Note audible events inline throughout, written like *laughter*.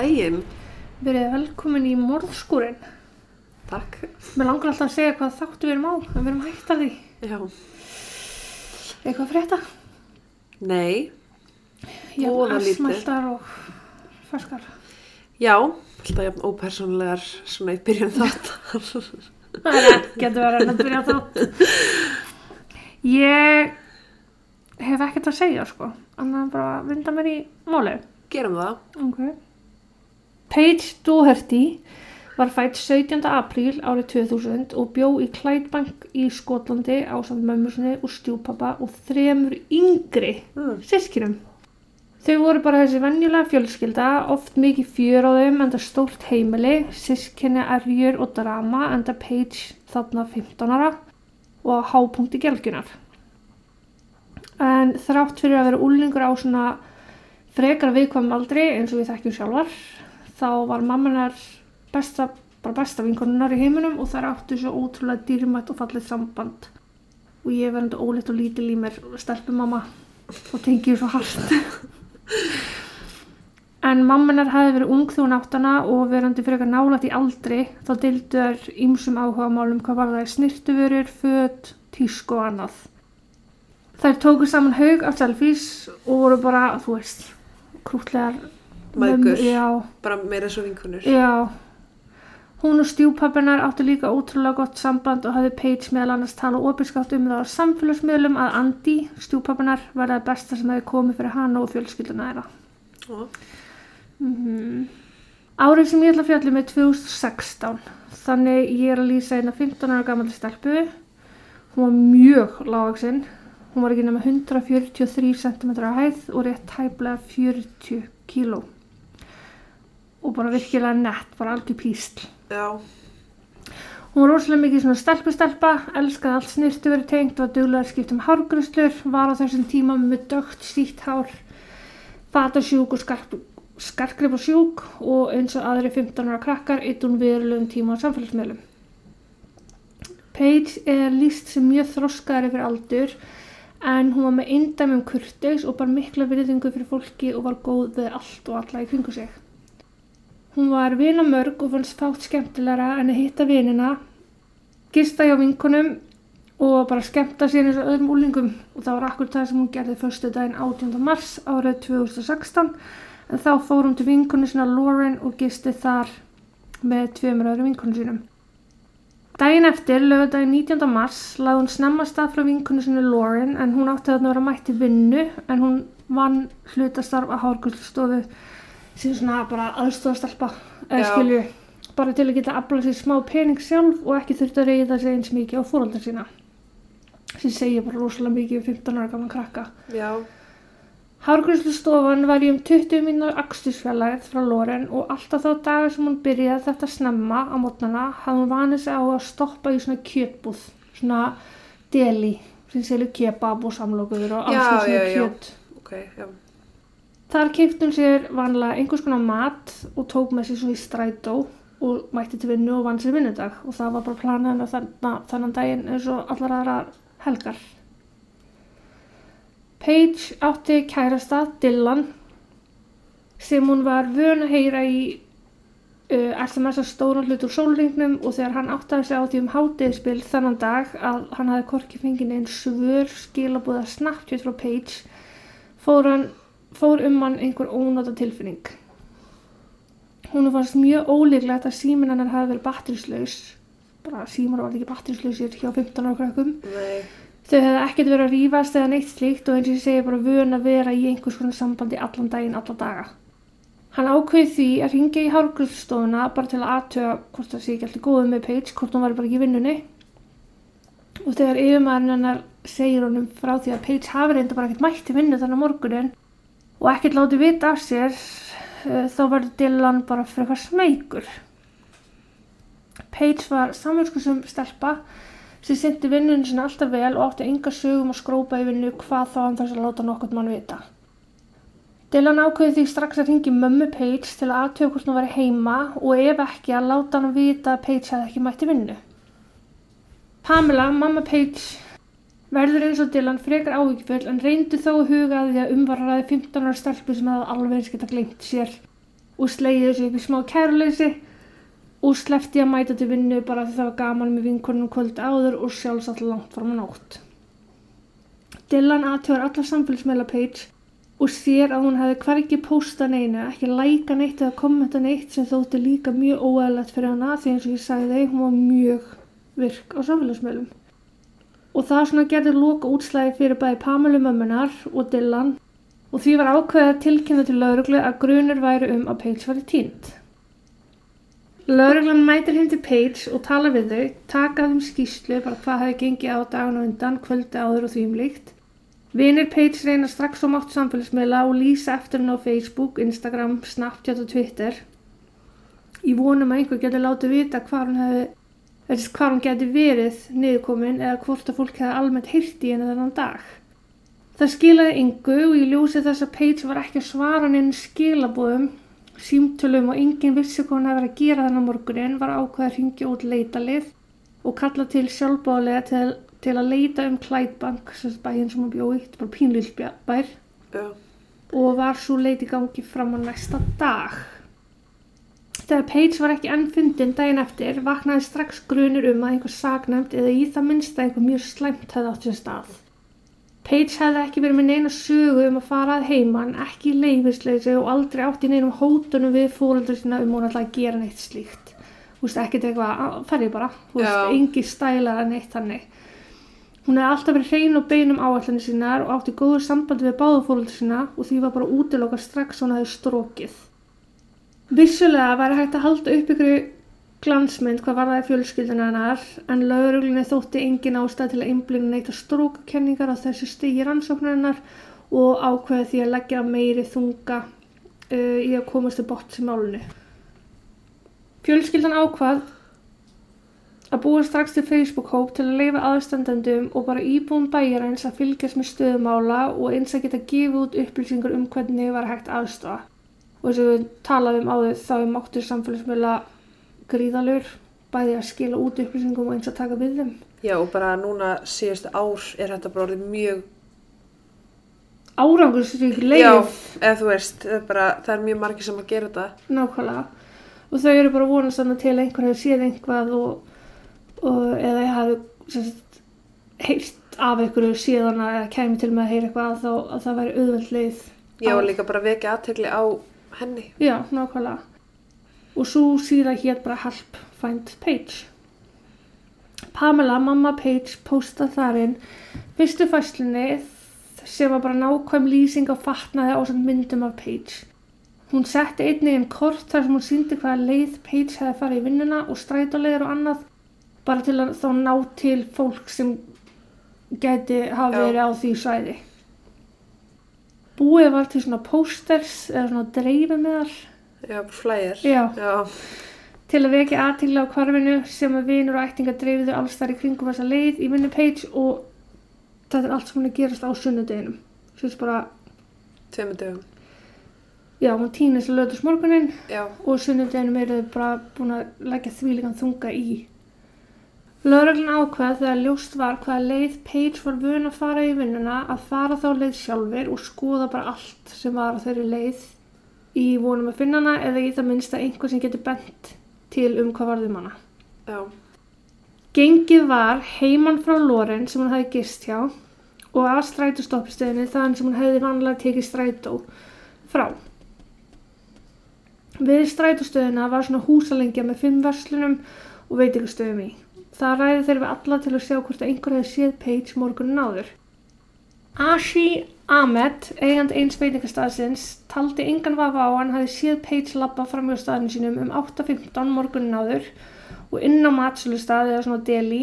Daginn. Verið velkomin í morðskúrin. Takk. Mér langar alltaf að segja hvað þáttu við erum á, en við erum hægt að því. Já. Eitthvað að frétta? Nei. Hef lítið. asmæltar og ferskar. Já. Alltaf jafn ópersónlegar svona í byrjun þátt. Það er ekkert verið að byrja þátt. Ég hef ekkert að segja, sko. En bara að vinda mér í málið. Gerum það. Ok. Paige Doherty var fætt 17. apríl árið 2000 og bjó í Clydebank í Skotlandi á samt mömmu sinni og stjúpappa og þremur yngri Mm. sískinum. Þau voru bara þessi venjulega fjölskylda, oft mikið fjör á þeim, enda stórt heimili, sískinni erjur og drama, enda Paige þarna 15 ára og hápunkti gelgjunar. En þrátt fyrir að vera úlingur á svona frekar viðkvæmum aldri eins og við þekkjum sjálfar, þá var mammanar besta, bara besta vinkonunnar í heiminum og þær áttu svo ótrúlega dýrmætt og fallið samband. Og ég verði óleitt og lítil í mér stelpumamma og tengið svo hart. *laughs* En mammanar hafi verið ung hún áttana og verandi frekar nálægt í aldri þá deildu þær ýmsum áhugamálum hvað var það snirtuvörur, föt, tísku og annað. Þær tóku saman haug af selfies og voru bara, þú veist, krútlegar Já, Bara meira svo vinkunur. já. Hún og stjúpappinar áttu líka ótrúlega gott samband og hafði Paige meðal annars tala opinskátt um það á samfélagsmiðlum að Andi, stjúpappinar, var það besta sem hefði komið fyrir hana og fjölskylduna þeirra. Mm Árið sem ég ætla að fjalla með 2016 þannig ég er að lýsa eina 15 ára gammal stelpu. Hún var mjög lágaksinn hún var ekki nema 143 cm á hæð og rétt tæplega 40 kíló og bara virkilega nett, bara algjör písl Já. Hún var rosalega mikið svona stelpustelpa, elskaði allt snirtu verið tengt, var duglega að skipta um hárgruslur, var á þessum tíma með dögt sítt hár, fatasjúk og skarp, skarkrip og sjúk og eins og aðri 15 ára krakkar hún viðurlegum tíma á samfélagsmiðlum. Paige er líst sem mjög þroskaðari fyrir aldur en hún var með eindæmum kurteis og bara mikla virðingu fyrir fólki og var góð við allt og alla í kringu sig. Hún var vinamörg og fannst fátt skemmtilegra en að hitta vinina, gista hjá vinkonum og bara skemmta sér eins og öðrum úlingum og það var akkur það sem hún gerði förstu daginn 18. mars árið 2016 en þá fór hún til vinkonu sinna Lauren og gisti þar með tveimur öðrum vinkonu sínum. Daginn eftir, lögudaginn 19. mars, lagði hún snemma stað frá vinkonu sinni Lauren en hún átti að vera mætt í vinnu en hún vann hlutastarf að hárgulstofu sem svona bara Já. skilju bara til að geta aflað sér smá pening sjálf og ekki þurft að reyða sig eins mikið á fóröldar sína sem segir bara rosalega mikið um 15 ára gaman krakka Já. Hárgrunslustofan var í um 20 mínútur akstusfjallæð frá Loren og alltaf þá dagar sem hún byrjaði þetta snemma á mótnana hafði hún vanið sig á að stoppa í svona kjötbúð, svona deli sem selur kebab og samlokuður og alls Já, konar já, svona já. kjöt. Ok, já. Þar keipti hún sér vanlega einhvers konar mat og tók með sér svo í strætó og mætti til vinnu og vann sér vinnudag og það var bara planið hennar þennan, þennan daginn eins og allar aðra helgar. Paige átti kærasta Dylan sem hún var vön að heyra í uh, SMS að stóra hlut úr sólringnum og þegar hann áttaði sig á því um hátiðspil þennan dag að hann hafði korki fengið einn svör skilabúða snabbt frá Paige fór, hann, fór um hann einhver ónóta tilfinning. Hún fannst mjög ólíklegt að síminn hennar hafi verið batterislaus bara símar var ekki batterislausir hjá 15 ára krakkum Nei. Þau hefði ekkert verið að rífast eða neitt slíkt og eins og ég segi bara vön að vera í einhvers konar sambandi allan daginn, alla daga. Hann ákveði því að ringja í hárgrúfstofuna bara til að aðtöga hvort það sé ekki alltaf góðið með Paige, hvort hún var bara ekki í vinnunni. Og þegar yfirmaðurinn hennar segir honum frá því að Paige hafi reynda bara ekkert mætt í vinnu þannig morgunin og ekkert látið vita af sér, uh, þá verður Dylan bara frekar smeykur. Paige var samverðskusum stelpa sem syndi vinnunum sinna alltaf vel og átti enga sögum að skrópa í vinnu hvað þá hann þess að láta nokkurt mann vita. Dylan ákveði því strax að ringi mömmu Paige til að aðtöku hvort hún væri heima og ef ekki að láta hann vita að Paige hefði ekki mætti vinnu. Pamela, mamma Paige, verður eins og Dylan frekar áhyggjufull en reyndi þó að huga að því að umvaraði 15 ára stelpu sem hefði alveg eins geta glemt sér og slegið þessu upp í smá kæruleysi og slefti að mæta til vinnu bara því það var gaman með vinkonum kvöldi áður og sjálfsagt langt fram á nótt. Dylan aðtjóðar alla samfélagsmeila page og sér að hún hefði hvergi posta neinu, ekki læka neitt eða kommenta neitt sem þótti líka mjög óæðilegt fyrir hana því eins og ég sagði hún var mjög virk á samfélagsmeilum. Og það svona gerði loka útslægi fyrir bæði Pamelu mömmunar og Dylan og því var ákveðið að tilkynna til lauruglu að grunur væri um að Paige var í tínd. Lauruglan mætir heim til Paige og tala við þau, taka þeim skýslu bara hvað hefði gengið á dagun og undan, kvöldi áður og því um líkt Vinir Paige reyna strax á mátt samfélagsmiðla og lýsa eftir henn á Facebook, Instagram, Snapchat og Twitter. Í vonum að einhver getur látið vita hvað hún, hefði, hvað hún getur verið niðurkomin eða hvort að fólk hefði almennt hýrt í henni þennan dag. Það skilaði yngu og ég ljósi þess að Paige var ekki að svara henni skilabóðum, símtölum og enginn vissi hvað hún hefði verið að gera þennan morgunin var ákveð að ringja út leitalið og kalla til sjálfbálega til til að leita um Klædbank, þess bæinn sem hún bjóði, þetta bara pínlill bær Já. og var svo leiti gangi fram á næsta dag. Þegar Paige var ekki enn fundin daginn eftir vaknaði strax grunir um að einhver sagnæmt eða í það minnsta einhver mjög slæmt hefði átt sér stað. Paige hefði ekki verið með neina sögu um að fara að heiman, ekki leifisleysi og aldrei átt í neinum hótunum við fóröldur sína um hún alltaf að gera neitt slíkt. Þú veist, ekkert eitthvað, ferði bara, þú veist, Já. engi stælar að neitt hannig. Hún hefði alltaf verið hrein og beinum áallanir sínar og átti góður sambandi við báðufóröldur sína og því var bara útilokað strax hún hefði strókið. Vissulega væri hægt að halda upp ykkur glansmynd hvað var það í fjölskylduna hennar en lauruglinni þótti engin ástæð til að einblina neitt að strókakenningar á þessu stigi rannsóknarinnar og ákveði því að leggja meiri þunga uh, í að komast til botts í málunni. Fjölskyldan ákvað að búa strax til Facebook-hóp til að leifa aðstandendum og bara íbúum bæjarins að fylgjast með stöðumála og eins að geta gefið út upplýsingar um hvernig var hægt aðstofa. Og eins og við talaðum áður þá er máttur samfélagsmiðla gríðalur bæði að skila út upplýsingum og eins að taka við þeim. Já, og bara núna síðustu ár er þetta bara orðið mjög, Árangursrík já, leið eða þú veist, það er, bara, það er mjög margir sem að gera þetta. nákvæmlega og þau eru bara vonast þannig til að einhver hefur séð einhvað og, og eða ég hafi heyrt af einhverju síðan eða kæmi til með að heyra eitthvað þá að það væri auðveld leið Já, á- og líka bara vekja aðtegli á henni. Já, nákvæmlega og svo síða hér bara help find page Pamela, mamma Page posta þarinn fyrstu fæslunni sem var bara nákvæm lýsing á fatnaði á myndum af Page Hún setti einnig inn kort þar sem hún síndi hvaða leið Paige hefði farið í vinnuna og strætóleir og annað bara til að þá ná til fólk sem gæti hafa verið á því svæði. Búið var til svona posters eða svona dreifumíðar Já, flæðir. Já. Já, til að vekja aðtigla á hvarfinu sem að vinur og ættingar dreifiðu alls þar í kringum þessa leið í minni Paige og þetta er allt sem hún er gerast á sunnudeginum. Svo þess bara, tveimur dögum. já, hún týnist lötus morgunin Já, og sunnudeginum eru þau bara búin að leggja þvílíkan þunga í. Lögreglun ákvað þegar ljóst var hvaða leið Paige var vön að fara í vinnuna að fara þá leið sjálfur og skoða bara allt sem var á þeirri leið í vonum að finna hana eða í það minnsta einhver sem getur bent til um hvað varðum hana. já, Gengið var heiman frá Loren sem hún hefði gist hjá og að strætóstoppistöðinni þaðan sem hún hefði vanlega tekið strætó frá. Við strætóstöðina var svona húsalengja með fimm verslunum og veitingastöðum í. Það ræði þeir við alla til að sjá hvort að einhver hefði séð Paige morgunin áður. Ashi Ahmed, eigand eins veitingastæðsins, taldi engan vafa á hann hefði séð Paige labba fram hjá staðinu sínum um 8.15 morgunin áður og inn á matsölustað eða svona deli.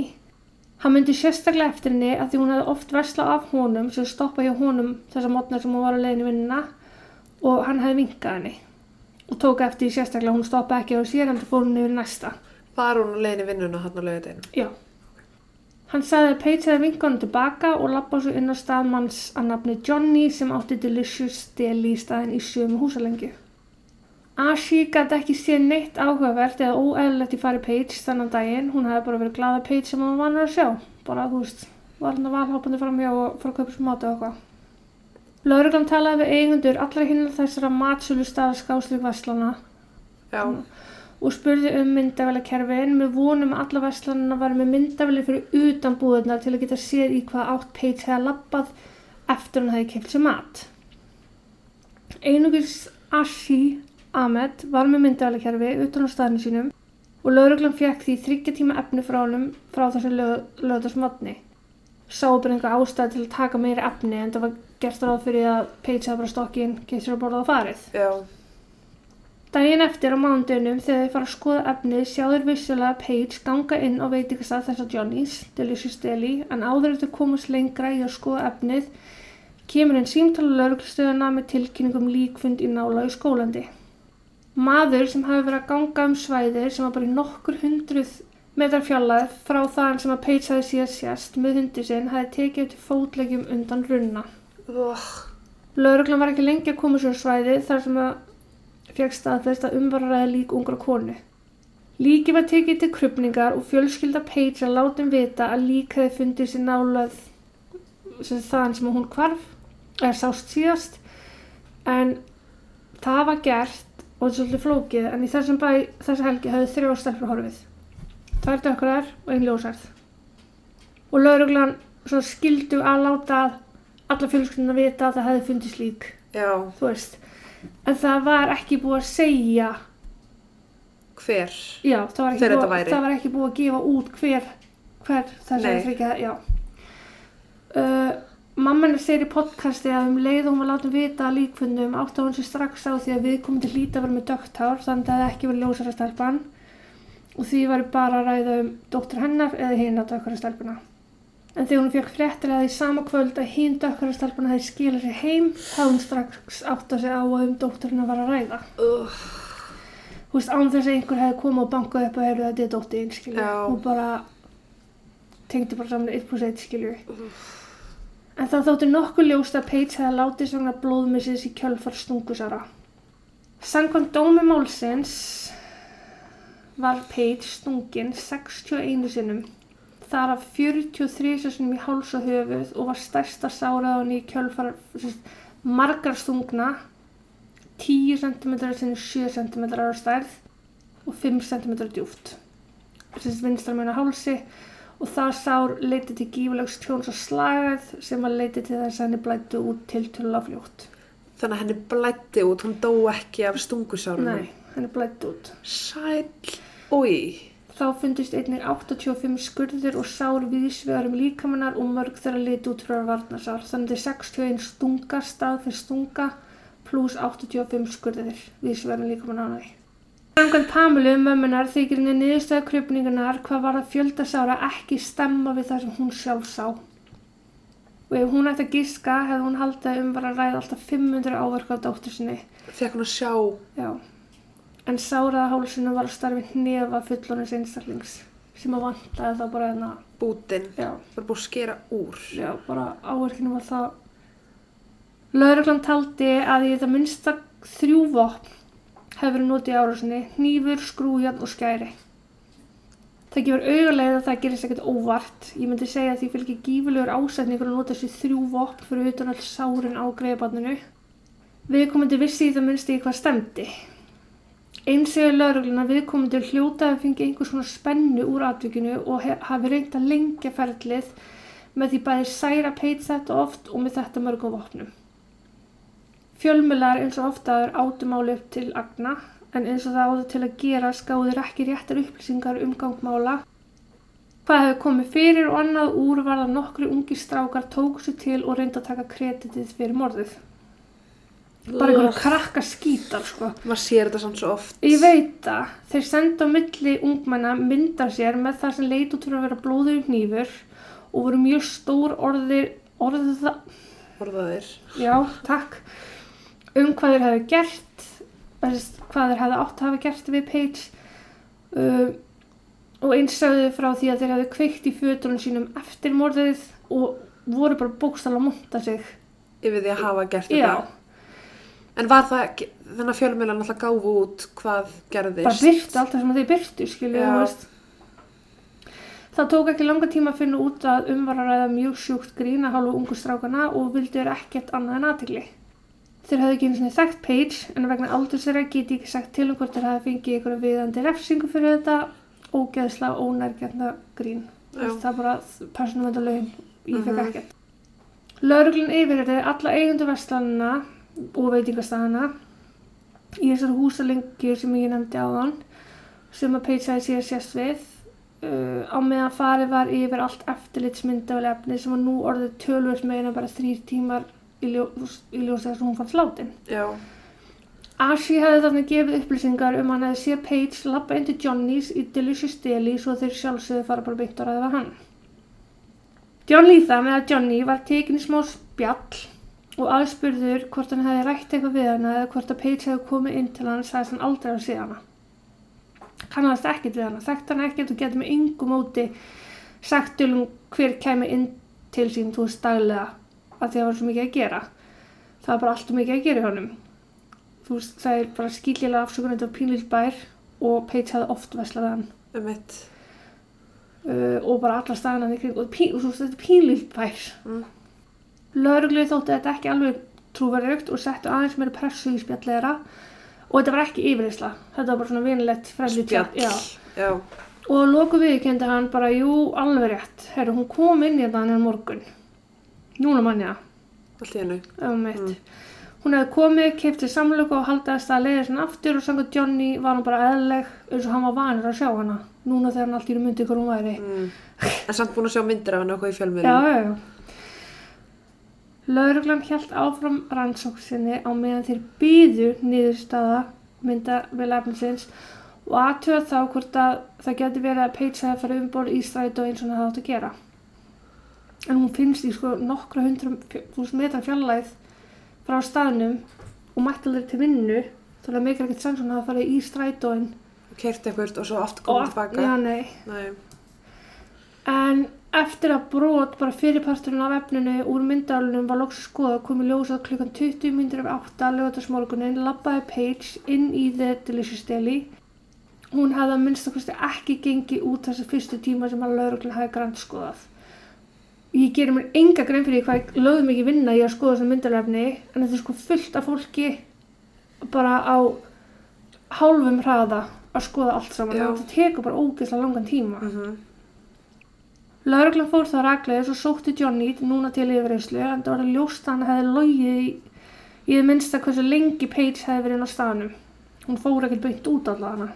Hann myndi sérstaklega eftir henni að því hún hefði oft verslað af honum sem stoppa hjá honum þessa mótnar sem hún var að leiðin í vinnuna og hann hefði vinkað henni og tók eftir sérstaklega hún stoppa ekki á sér en það fór hún yfir næsta. Var hún leiðin í vinnuna hann á lögadeginu. Já. Hann sagði að Paige hefði hann tilbaka og lappa svo inn á staðmanns að nafni Johnny sem átti Delicious Deli í staðin í sömu húsalengju. Ashi gæti ekki séð neitt áhugavert eða óeðlilegt í fari Paige þannan daginn. Hún hefði bara verið glada Paige sem hún vanur að sjá. Bara, þú veist, var hann að valhápandi fram hjá og fara að kaupa sem mat og eitthvað. Lauruglan talaði við eigundur allra hinn þessara matsölu staða skástrík Vestlana Já, og spurði um myndavælakerfin með vonum að alla Vestlanana var með myndavæli fyrir utan búðunar til að geta séð í hvað átt Paige hefði labbað eftir hún hefði kemst sér mat. Einugis Ashi Ahmed var með myndavælakerfi utan á staðinu sínum og lauruglan fekk því þryggja tíma efni frá honum frá þessu lögðarsmatni. Sá bara einhver ástæð til að taka meiri efni en það var gert ráð fyrir að Paige hefði bara stokkinn, getur að borða á farið. já, Daginn eftir á mánudunum þegar þið fara að skoða efnið sjáður vissulega Paige ganga inn á veitingastað þess að Johnny's, Delicious Deli, en áður eftir komast lengra í að skoða efnið kemur einn símtala lauruglustöðuna með tilkynningum líkfund í nála í skólandi. Maður sem hafi verið að ganga um svæðir sem var bara í nokkur hundruð metrar fjallað frá þaðan sem að Paige hafi síðan sérst með hundi sinn hafi tekið til fótlegjum undan runna. Lauruglan var ekki lengi að koma sér svæði þar sem að fekk staðfest að umvararæði lík ungra konu. Líki var tekið til krupningar og fjölskylda að látum vita að lík hefði fundið sér nálað sem þaðan sem hún hvarf eða sást síðast. En það var gert og þetta er svolítið flókið en í þessum bæ þessu helgi hefði þrjá stelpur horfið. Tvær dökkurar og einn ljósarð og lauruglan skildu að láta alla fjölskylduna vita að það hefði fundist lík. Já, þú veist en það var ekki búið að segja hver? já, það var ekki, búið, það var ekki búið að gefa út hver hver þessi Nei. þryggja já uh, mamma hennar segir í podcasti að um leið og hún var látið vita að líkfundum átti hún sér strax á því að við komum til hlýta að vera með dögtár þannig að það hefði ekki verið ljósara stelpan og því var bara að ræða um dóttur hennar eða hinn að dökkara stelpuna en þegar hún fekk fréttir að því sama kvöld að hinn dökkara stelpuna hefði skilað sér heim þá hún strax átt að segja á að um dóttur hennar var að ræða. Ugh. þú veist, án þess að einhver hefði komið og bankað upp og heyrðu að þetta er dóttir skilju, og bara tengdi bara saman 1 plus 1 skilju en það þótti nokkuð ljóst að Paige hefði látið svona blóðmissis í kjölfar stungusara. Samkvæmt dómi málsins var Paige stungin 61 sinnum þar af 43 sinnum í háls og höfuð og var stærsta sáraðan í kjölfar margar stungna 10 cm sinni 7 cm á stærð og 5 cm djúft sagt vinstra meina hálsi og það sár leiti til gífulegs tjóns og slagað sem að leiti til þess að henni blættu út til tulla fljótt. Þannig að henni blætti út, hún dó ekki af stungusárunum. Nei, henni blættu út. Sæl, oi. Þá fundist einnig 85 skurðir og sár viðsvegar um líkamannar og mörg þeirra liti út frá varnarsár. Þannig til 61 stunga stað fyrir stunga pluss 85 skurðir viðsvegar um líkamannar. Samkvæmt Pamelu, mömmunar, þykir henni niðurstæða krupningunar hvað var að fjöldasára ekki stemma við það sem hún sjálf sá. Og ef hún ætti að giska hefði hún haldið um var að ræða alltaf 500 áverka á dóttur sinni. Fekk hún að sjá, Já, en sáraða hálsinu var að starfi nefa fullonins einstaklings sem að vantaði þá bara hérna, bútin, já, var búið að skera úr. já, bara áverkinu var það. Lauruglan taldi að í þetta minnsta þrjú vopn hefur verið notið árásinni, hnífur, skrújan og skæri. Það gefur augulega að það gerist ekkert óvart. Ég myndi segja að því fylgir gífulegur ásetningur að nota þessi þrjú vopn fyrir utan all sárin á greiðbarninu. Viðkomandi vissi í það minnst í hvað stemdi. Eins segir laurugluna viðkomandi hljóta að fengi einhvers konar spennu úr atvikinu og hafi reynt að lengja ferlið með því bæði særa peit þetta oft og með þetta mörgum vopnum. Fjölmiðlar eins og oftaður átumáli upp til agna en eins og það áður til að gera skáður ekki réttar upplýsingar um gangmála. Hvað hefur komið fyrir og annað úr var að nokkri ungi strákar tóku sér til og reynda að taka kreditið fyrir morðið. Bara einhverjum krakka skítar sko. Maður sér þetta samt svo oft. Ég veit það. Þeir senda á milli ungmenna mynda sér með það sem leit út fyrir að vera blóður hnífur og voru mjög stór orðir, orðið það, Orðaðir. já, takk, um hvað þeir hefðu gert, hvað þeir hefðu átt að hafa gert við Paige um, og eins sögðu frá því að þeir hefðu kveikt í fötunum sínum eftir morðið og voru bara bókstala að monta sig. Yfir því að hafa gert þetta. En var það þannig að fjölmjölan alltaf gáfu út hvað gerðist? bara byrtu alltaf sem þeir byrtu, skilju, þú veist. Það tók ekki langa tíma að finna út að um var að ræða mjög sjúkt grín að hálfu ungu strákana og vildi þér ekkert annað en aðtegli. Þeir hafði ekki einu svona þekkt Paige en vegna aldur þeirra geti ekki sagt til um hvort þeir hafi fengið einhverju viðandi refsingu fyrir þetta ógeðslega ónærgjörna grín. Já. Það bara persónumvendalögin, ég fekk Mhm. ekkert. Lauruglun yfirherði alla eigundu vestlanina og veitingastæðana í þessar húsalengju sem ég nefndi áðan sem að sagði síðan sérst við uh, á meðan farið var yfir allt eftirlitsmyndavel efni sem var nú orðið tölvöld meina bara þrýr tímar í, ljó, í ljós þess að hún fannst látin. Já. Ashi hefði þarna gefið upplýsingar um hann hefði séð Paige lappa inn til Johnny's í Delicious Deli svo þeir sjálfsögðu fara bara beint að ræða við hann. John Leatham eða Johnny var tekin í smá spjall og aðspurður hvort hann hefði rætt eitthvað við hana eða hvort að Paige hefði komið inn til hann sagðist hann aldrei að sé hana. Kannast ekkert við hana, þekkt hann ekkert og getur með yngu móti sagt til um hver kæmi inn til sín þú veist daglega að því að það var svo mikið að gera. Það var bara allt og mikið að gera í honum. Þú veist, það er bara skýrlega afsökun þetta var pínlill bær og Paige hefði oft veslað hann Um mitt. uh, og bara alla staðina í kring og, pín, og veist, þetta er pínlill bær. Mm. Lörglið þótti þetta ekki alveg trúverðugt og settu aðeins meira pressu í spjallera og þetta var ekki yfirreysla. Þetta var bara svona vinilegt friendly chat. Spjall. Já. Já. Og loku viðkendi hann bara, jú, alveg rétt. Herru, hún kom inn í þetta hann morgun. Núna það. Allt í hennu. um mitt. Mm. Hún hefði komið, keiftið samlöku og haldaðist að leiða sinna aftur og samkvæmt Johnny var hann bara eðleg eins og hann var vanur að sjá hana. Núna þegar hann allt í myndi hvað hún væri. Mm. En samt búin að sjá myndir af hann okkur í Já, fjölmiðlum. já, já. Lauruglan hjælt áfram rannsókn sinni á meðan þeir býðu niðurstaða mynda við lefninsins og aðtöða þá hvort að það geti verið að Paige hefði farið umborð í strætó eins og hann hefði átt að gera. En hún finnst í sko nokkra hundra þúsund metrar fjallæð frá staðnum og mætti aldrei til vinnu þannig að mikil ekkert sanns hún hafi farið í strætóin Keirt eitthvað og svo aftur og komið tilbaka. Já, nei. Nei. En eftir að brot bara fyrirparturinn af efninu úr myndalunum var loks skoða komið ljósað klukkan 20 myndir af 8 lögatarsmorgunin labbaði Paige inn í The Delicious Deli. Hún hefði að minnstakosti ekki gengið út þessi fyrstu tíma sem að lauruglun hefði grann skoðað. Ég gerir mér enga grein fyrir hvað ég lögðum ekki vinna í að skoða þessi myndalefni en þetta er sko fullt af fólki bara á hálfum hraða að skoða allt saman. Já. Það tekur bara ógeðslega langan tíma. Mm Lörglan fór þá raglega og sótti Johnny núna til yfirreyslu en það var að hann hefði logið í, í það minnsta hversu lengi Paige hefði verið inn á staðnum. Hún fór ekkert beint út allavega.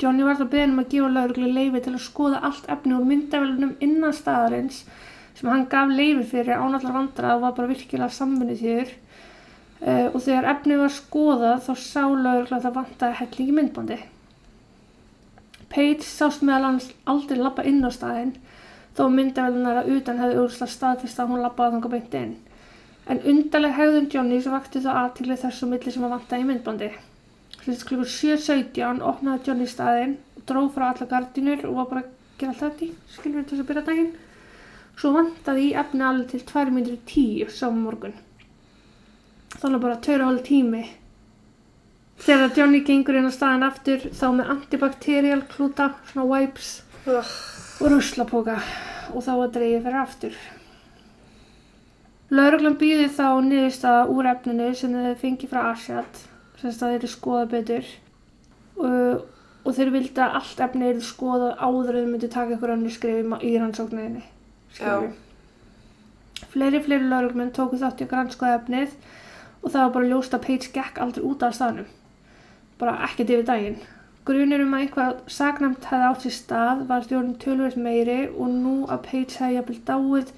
Johnny var þá beðin um að gefa lörglu leifi til að skoða allt efni úr myndavælunum innan staðarins sem hann gaf leifi fyrir ánallar vandra og var bara virkilega samvinnið þér. Uh, og þegar efnið var skoðað þá sá lörgla að það vantaði hellingi myndbandi. Paige sást meðal hans aldrei labba inn á staðinn þó myndavelunar að utan hefði úrslega staðfist að hún labbaði þangað beint inn. En undarleg hegðun Johnny sem vakti það aðtíli þessu milli sem að vantaði í myndbandi. Sérst klukkur 7.17 opnaði Johnny staðinn dróð frá alla gardínur og var bara að gera alltaf þetta, skilur þetta þess að byrja daginn. Svo vantaði í efni alveg til 2 minnir 10 saman morgun. Þannig bara 2,5 tími Þegar Johnny gengur inn á staðin aftur þá með antibakterial klúta, svona wipes Ugh. og ruslapoka og þá að dreigja fyrir aftur. Lauruglan býði þá niðurstaða úr efninu sem þeir fengi frá Asjad, sem það eru skoða betur og, og þeir vildi að allt efni eru skoðað áður en þeir myndi taka ykkur annir skrif í rannsókninni. Já. Fleiri, fleiri lauruglumenn tóku þátt í að grannskoða efnið og það var bara ljóst að Paige gekk aldrei út af staðnum. Bara ekkert yfir daginn. Grunir um að eitthvað sagnæmt hefði átt sér stað var stjórnum tölvöld meiri og nú að Paige hefði jafnvel dáið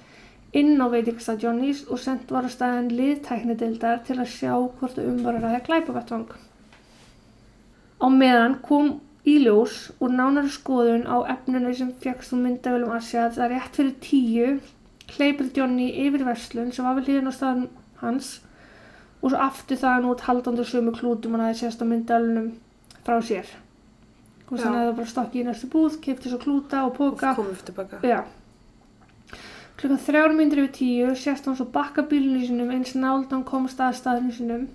inn á veitingastað Johnny's og sendt var á staðin liðtæknidildar til að sjá hvort um var að ræða glæpavettvang. Á meðan kom í ljós úr nánari skoðun á efnunni sem fjagst úr myndavölum Asja að það rétt fyrir tíu hleypið Johnny yfir verslun sem var við hlýðin á staðan hans og svo aftur það út haldandi sömu klútum hann aðeins sérst á myndavölunum frá sér. Veist Já. hann hefði bara stokkið í næstu búð, kipti svo klúta og póka. Klukkan þrjár myndir yfir tíu sést hann svo bakka bílunum sinum eins náld hann komst að staðinu sinum.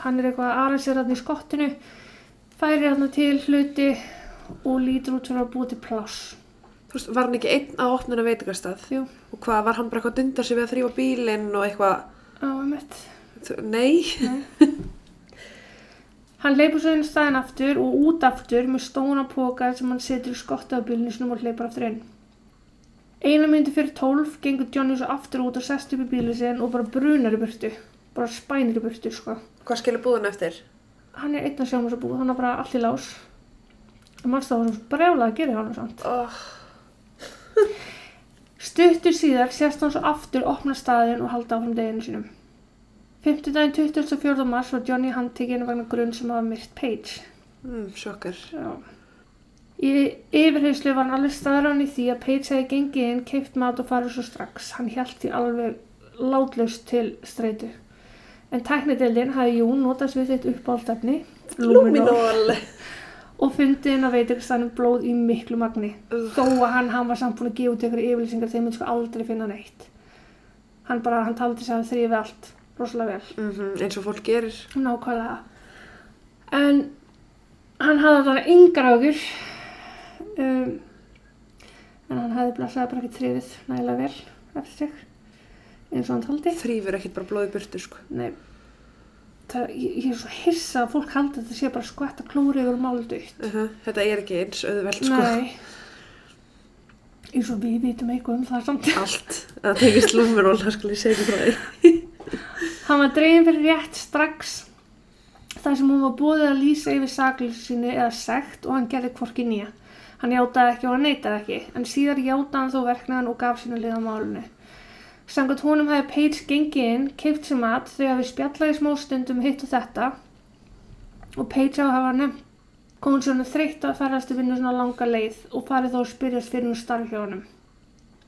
Hann er eitthvað að aðra sér hann í skottinu, færir hann til hluti og lítur út fyrir að búa til pláss. Þú veist, var hann ekki einn að opna hennar veitingastað? Jú. Og hvað, var hann bara eitthvað að dunda sig við að þrýfa bílinn og eitthvað, á emitt. þú- nei? Hann leipur svo inn staðin aftur og út aftur með stóna póka sem hann setur í skotta á bílinu sinum og hleypar aftur inn. Einu myndi fyrir tólf gengur Johnny svo aftur út og sest upp í bílinu sinn og bara brunar í burtu. Bara spænir í burtu, sko. Hvað skilur búðin eftir? Hann er einn að sjá mér svo búið, hann er bara allt í lás. Og mannst það var svo brjálað að gera hann samt. Oh, Stuttur síðar sést hann svo aftur opna staðin og halda áfram deginu sínum. 50 daginn 24. mars var Johnny handtekinn vegna grunn sem hafa myrt Page. mm, sjokkar. Í yfirheyslu var hann alveg staðrán í því að Page hefði gengið inn, keift mat og farið svo strax. Hann hjælt því alveg látlaust til streitu. En tæknideldin hafði jú notast við þitt uppáldefni, Luminol. og fundið inn að veitingstænum blóð í miklu magni. Ugh. Þó að hann, hann var samt búin að gefa út ykkur yfirlýsingar þegar myndi sko aldrei finna neitt. Hann bara, hann taldi sig að þrýfi allt rosalega vel. Mm eins og fólk gerir. Nákvæmlega. En hann hafði alveg yngar águr. Um, en hann hafði blessaði bara ekki þrifið nægilega vel eftir sig. Eins og hann taldi. Þrýfur ekkert bara blóði burtu, sko. Nei. Það, ég, ég er svo hissa að fólk haldi að þetta sé bara skvætt að klóri yfir máli dött. Uh Þetta er ekki eins auðvelt, sko. Nei. Eins og við vitum eitthvað um það samt. Allt. Það tengist luminol, það skulle ég segja frá því. *laughs* Hann var dregin fyrir rétt strax þar sem hún var búið að lýsa yfir sakleysu sinni eða sekt og hann gerði hvorki nýja. Hann játaði ekki og hann neitaði ekki, en síðar játaði hann þó verknaðan og gaf sína liða málunni. Sangat honum hefði Paige gengið inn, keipt sér mat, þau hafi spjallaði smá stundum hitt og þetta og Paige hafa hafa nefnt kom hún svona þreytt að ferðast í vinnu svona langa leið og farið þó að spyrjast fyrir hún starf hjá honum.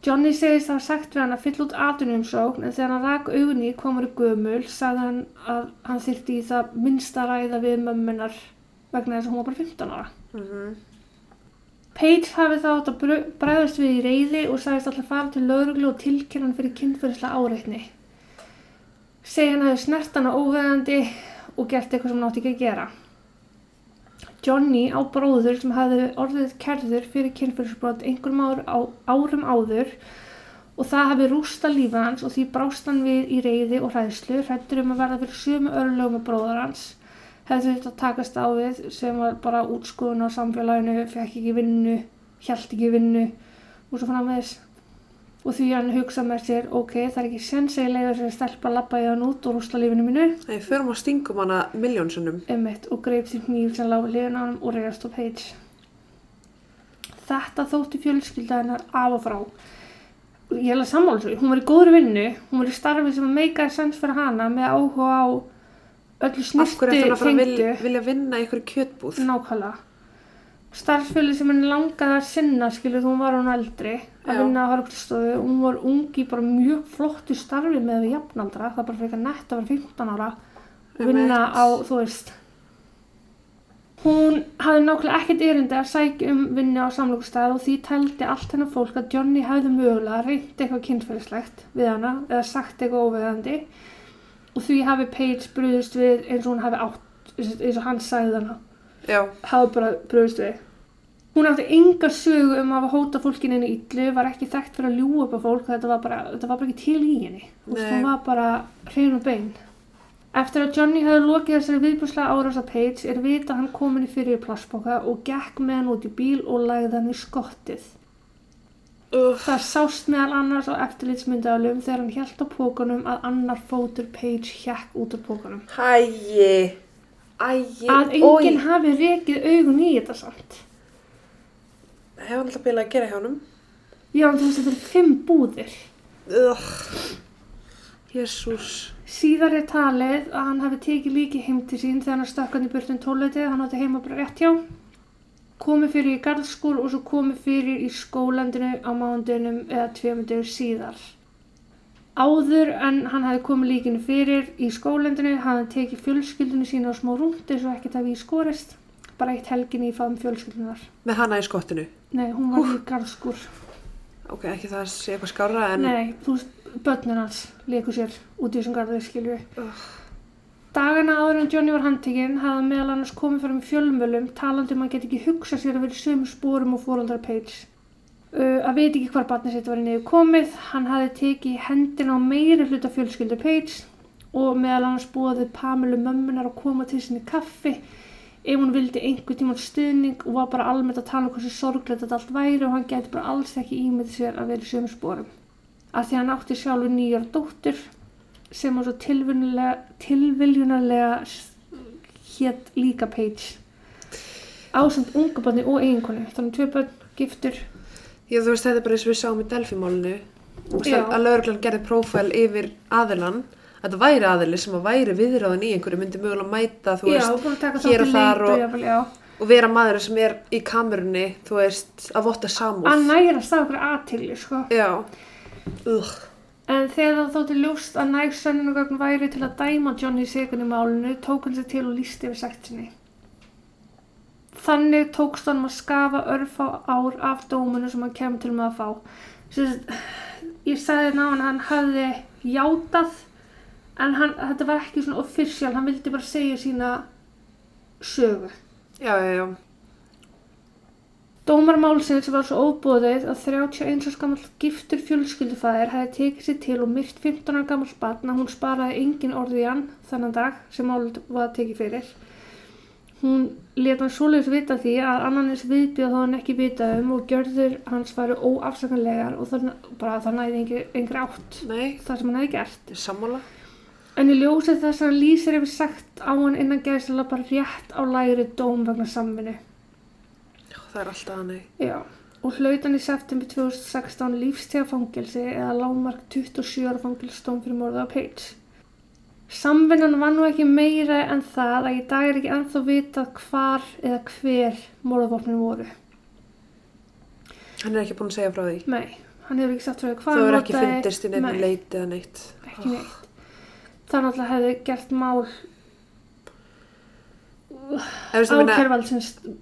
Johnny segist hafa sagt við hann að fylla út atunumsókn en þegar hann rak augunni hann var gömul sagði hann að hann þyrfti í það minnsta ræða við mömmunar vegna þess að hún var bara 15 ára. Mm Paige hafi þá átt að br- bregðast við í reyði og sagðist alltaf fara til lauruglu og tilkynna hann fyrir kynferðislega áreitni. Segja hann hafi snert hana óveðandi og gert eitthvað sem hann átti ekki að gera. Johnny á bróður sem hafði orðið kerður fyrir kynferðisbrot einhverjum ár, á, árum áður og það hafi rústa lífið hans og því brást hann við í reyði og hræðslu, hrættur um að verða fyrir sömu örlögum með bróður hans hefði þetta að takast á við sem var bara útskoðun á samfélaginu, fekk ekki vinnu, hjælt ekki vinnu og svo framvegis. Og því hann hugsa með sér, ok, það er ekki þess að stelpa labba í hann út og rústa lífinu mínu, Nei, förum að stingum hana miljónsunum. emitt, og greip því hníf sem lág við liðin á hann og reyðast á Paige. Þetta þótti fjölskylda hennar af og frá. Ég held að sammála hún var í góðri vinnu, hún var í starfi sem meikaði sens fyrir hana með áhuga á öllu Af hverju ætti hann að fara að vilja vinna í einhverju kjötbúð? Nákvæmlega. Starfsfjöli sem henni langaði að sinna, skilur, hún var hún eldri að vinna á harkstofu. Hún var ung í bara mjög flottu starfi með við jafnaldra. Það bara fyrir nett að vera 15 ára og vinna á, þú veist. Hún hafði nákvæmlega ekkert erindi að sækja um vinnu á samlokustæð og því tældi allt hennar fólk að Johnny hafði mögulega reynt eitthvað kynferðislegt við hana eða sagt eitthvað óveðandi og því hafi Paige brúðist við eins og hún hafi átt, eins og hann sagði hana Já, hafa bara bröðist við. Hún átti enga sögu um að hóta fólkinu inn í illu, var ekki þekkt fyrir að ljúa upp á fólk, þetta var bara, þetta var bara ekki til í henni. Hún var bara hrein og bein. Eftir að Johnny hefði lokið þessari viðbúrslega árás að Paige er vita hann komin í fyrir plastboka og gekk með hann út í bíl og lagði hann í skottið. uh, Það sást meðal annars á eftirlitsmyndaðalum þegar hann hjælt á pókunum að annar fótur Paige hjekk út af pókunum. hægi, ægi, Að enginn hafi rekið augun í þetta samt. Hefur alltaf bilað að gera hjá honum? Já, þú veist, þetta er fimm búðir. Jésús. Síðar er talið að hann hafi tekið líki heim til sín þegar hann stökk hann í burtun tólleitið, hann átti heima bara rétt hjá. Komið fyrir í garðskúr og svo komið fyrir í skólandinu á mánudinum eða tveimundegu síðar. Áður en hann hafi komið líkinu fyrir í skólandinu hafði hann tekið fjölskyldinu sína á smá rúnd eins og ekkert hafi í skorist. Bara eitt helgin í faðum fjölskyldunar. Með hana í skottinu. Nei, hún var í garðskúr. Ok, ekki það að sé eitthvað skára en... Nei, þú veist, börnin hans leikur sér út í þessum garði, skilju. Ugh. Dagana áður en Johnny var handtekinn hafði meðal annars komið fram í fjölmölum talandi um að hann geti ekki hugsað sér að vera í sömu spórum og fóraldrar Page. Uh, að veit ekki hvar barnið sitt var í niður komið. Hann hafði tekið hendina á meiri hluta fjölskyldu Page og meðal annars búaði Pamelu mömmunar að koma til sinni kaffi ef hún vildi einhver tíma stuðning og var bara almennt að tala um hversu sorglega þetta allt væri og hann geti bara alls ekki ímyndið sér að vera í sömu sporum. Af því hann átti sjálfur nýjar dóttur sem var svo tilviljunarlega hétt líka Page ásamt unga barni og eiginkonu þannig tvö börn, giftur Já, þú veist, þetta er bara eins og við sáum í Delphi-málinu Já. að lauruglan gerði prófæl yfir aðilann að þetta væri aðili sem að væri viðráðan í einhverju myndi mögulega mæta, þú já, veist, taka hér og þar og- og já og vera maður sem er í kamerunni, þú veist, að votta samúð. að nærast af okkur aðtilju sko. Já. Ugh. en þegar það þótti ljóst að næg sönnunugögn væri til að dæma Johnny Segun í málinu tók hann sér til og lísti yfir sekt sinni þannig tókst hann að skafa örf á ár af dómunu sem hann kemur til með að fá Sist, ég sagði ná hann að hann hafði játað en hann, þetta var ekki svona official hann vildi bara segja sína sögu Já, já, já. Dómarmálsins var svo óbúðið að 31 árs gammal giftur fjölskyldufæðir hefði tekið sér til og myrt 15 ára gammal batn að hún sparaði engin orði í hann þannan dag sem málið var tekið fyrir. Hún let hann svoleiðis vita því að annanis viðbjöð þá hann ekki vita um og gjörður hans væri óafsakanlegar og það næði engri átt Nei, það sem hann hefði gert. er sammála. En í ljósið þess að hann lýsir yfir sagt á hann innan gæðslega bara rétt á lægri dóm vegna samvinnu. Já, það er alltaf þannig. Já, og hlaut hann í september 2016 lífstíða fangelsi eða lágmark 27 ára fangelsstóm fyrir morða á Page. Samvinnan var nú ekki meira en það að í dag er ekki ennþá vitað hvar eða hver morðvopnin voru. Hann er ekki búin að segja frá því. Nei, hann hefur ekki sagt frá því Það hvað hann verður ekki notaði. fundist í nefnum Nei. leiti eða neitt. Ekki neitt. Það náttúrulega hefði gert mál Ákjærvald sem st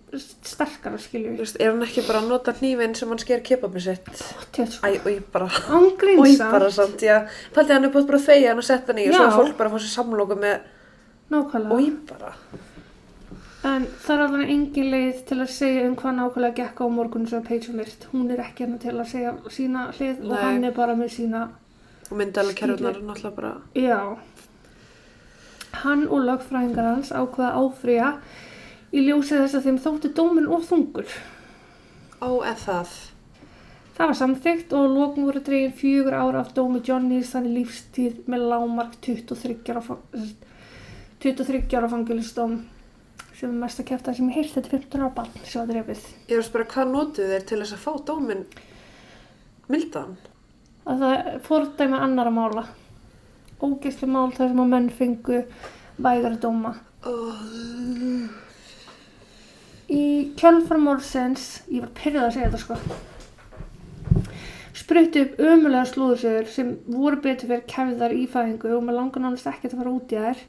sterkara skilju. þú veist, er hann ekki bara að nota hnífinn sem hann sker kebabið sitt? Tjótt Æ, og ég bara, og ég bara samt, faldi hann upp átt bara að þegja hann og setja hann í og svo að fólk bara fá sér samlóku með, og ég bara, En það er alveg engin leið til að segja um hvað nákvæmlega gekk á morgun sem Paige myrt. Hún er ekki hérna til að segja sína hlið og Nei. hann er bara með sína, og myndalega kerfurnar náttúrulega bara, já. Hann og lögfræðingar hans ákveða að áfrýja í ljósið þess að þeim þótti dómin of þungur. ó, eða það. Það var samþygt og lókn voru dregin fjögur ára af dómi Johnnys þannig lífstíð með lágmark 23 ára, fang- 23 ára fangilistóm sem er mest að kæfta sem heilt þetta er 15 ára barn sem var drefið. Ég veist bara, hvað notuðu þeir til þess að fá dóminn mildan? að það fordæmi annara mála ógeðsli mál þar sem að menn fengu vægari dóma Oh. í kjölfarmórsens ég var pyrrið að segja þetta sko spruttu upp ömulega slúðursögur sem voru betur fyrir kæfðar í fæðingu og maður langar náttúrulega ekkert að fara út í þær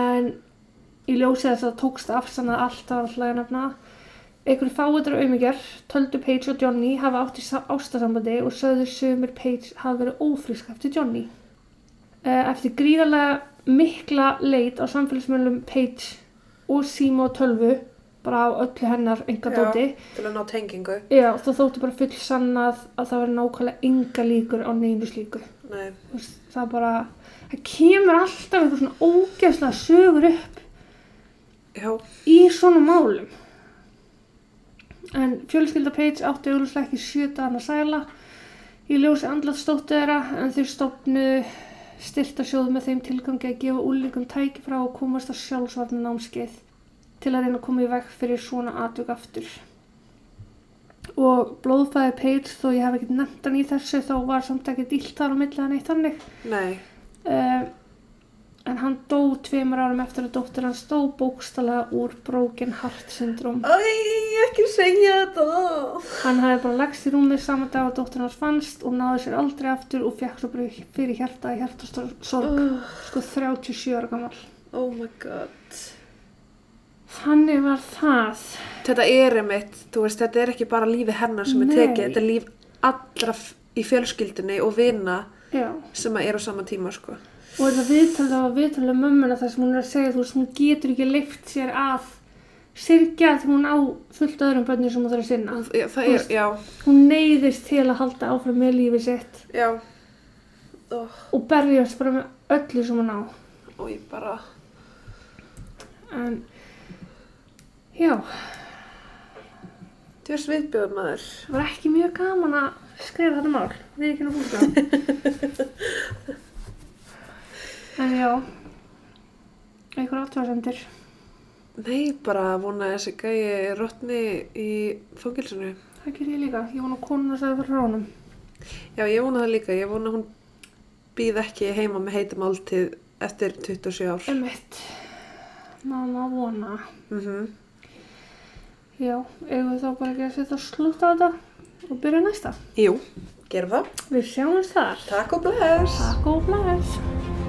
en í ljósið þess að það tókst afsannað allt af alltaf að nefna einhverju fáiðra auðmyggjar töldu Paige og Johnny hafa átt í sa- ástasambandi og sögðu sömur Paige hafa verið ófrísk eftir Johnny eftir gríðarlega mikla leit á samfélagsmjölum Paige og og tölvu bara á öllu hennar enga dóti Til að ná tengingu. Já, það þótti bara full sannað að það var nákvæmlega enga líkur á neinu slíku. Nei, Það bara, það kemur alltaf eitthvað svona ógeðslega sögur upp já, í svona málum. En fjölskylda Page átti auðvitað ekki sjötaðan að sæla í ljósi andlatstóttu þeirra en þau stopnu styrtasjóð með þeim tilgangi að gefa úlíkum tæki frá og komast að sjálfsvarnu námskeið til að reyna að koma í veg fyrir svona atvök aftur. Og blóðfæði Page, þó ég hef ekkert nefnt hann í þessu, þá var samt ekkert illt þar á milli hann eitt þannig. nei. Uh, en hann dó tveimur árum eftir að dóttir hans dó bókstala úr broken heart syndrom. Æ, ekki segja þetta. Hann hafði bara lagst í rúmið saman dag að dóttir hans fannst og náði sér aldrei aftur og fekk svo fyrir hjarta í hjartasorg, Oh, sko 37 ára gammal. oh my god. Þannig var það. Þetta er einmitt, þú veist, þetta er ekki bara lífi hennar sem er Nei. tekið, þetta er líf allra í fjölskyldunni og vina Já. sem er á sama tíma, sko. Og þetta viðtalið var viðtalið mömmuna þar sem hún er að segja, þú veist, hún getur ekki leift sér að sirkja því hún á fullt öðrum börnum sem hún þarf að sinna. Já, það er, já, Hún neyðist til að halda áfram með lífið sitt já. Oh, og berjast bara með öllu sem hún á. og ég bara, En, já, þú erst viðbjóður maður. það var ekki mjög gaman að skrifa þetta mál. Við ekki nú búið *laughs* En já, einhver átvarsendir. Nei, bara vona þessi gæi rotni í fangilsinu. Það ger ég líka. Ég vona konuna sagði fyrir honum. Já, ég vona það líka. Ég vona hún býð ekki heima með heitum áltið eftir 27 ár. Emmett, mamma vona. Mm Já, eigum við þá bara ekki að setja slútt á þetta og byrja næsta. Jú, gerum það. Við sjáumst þar. Takk og bless. Takk og bless.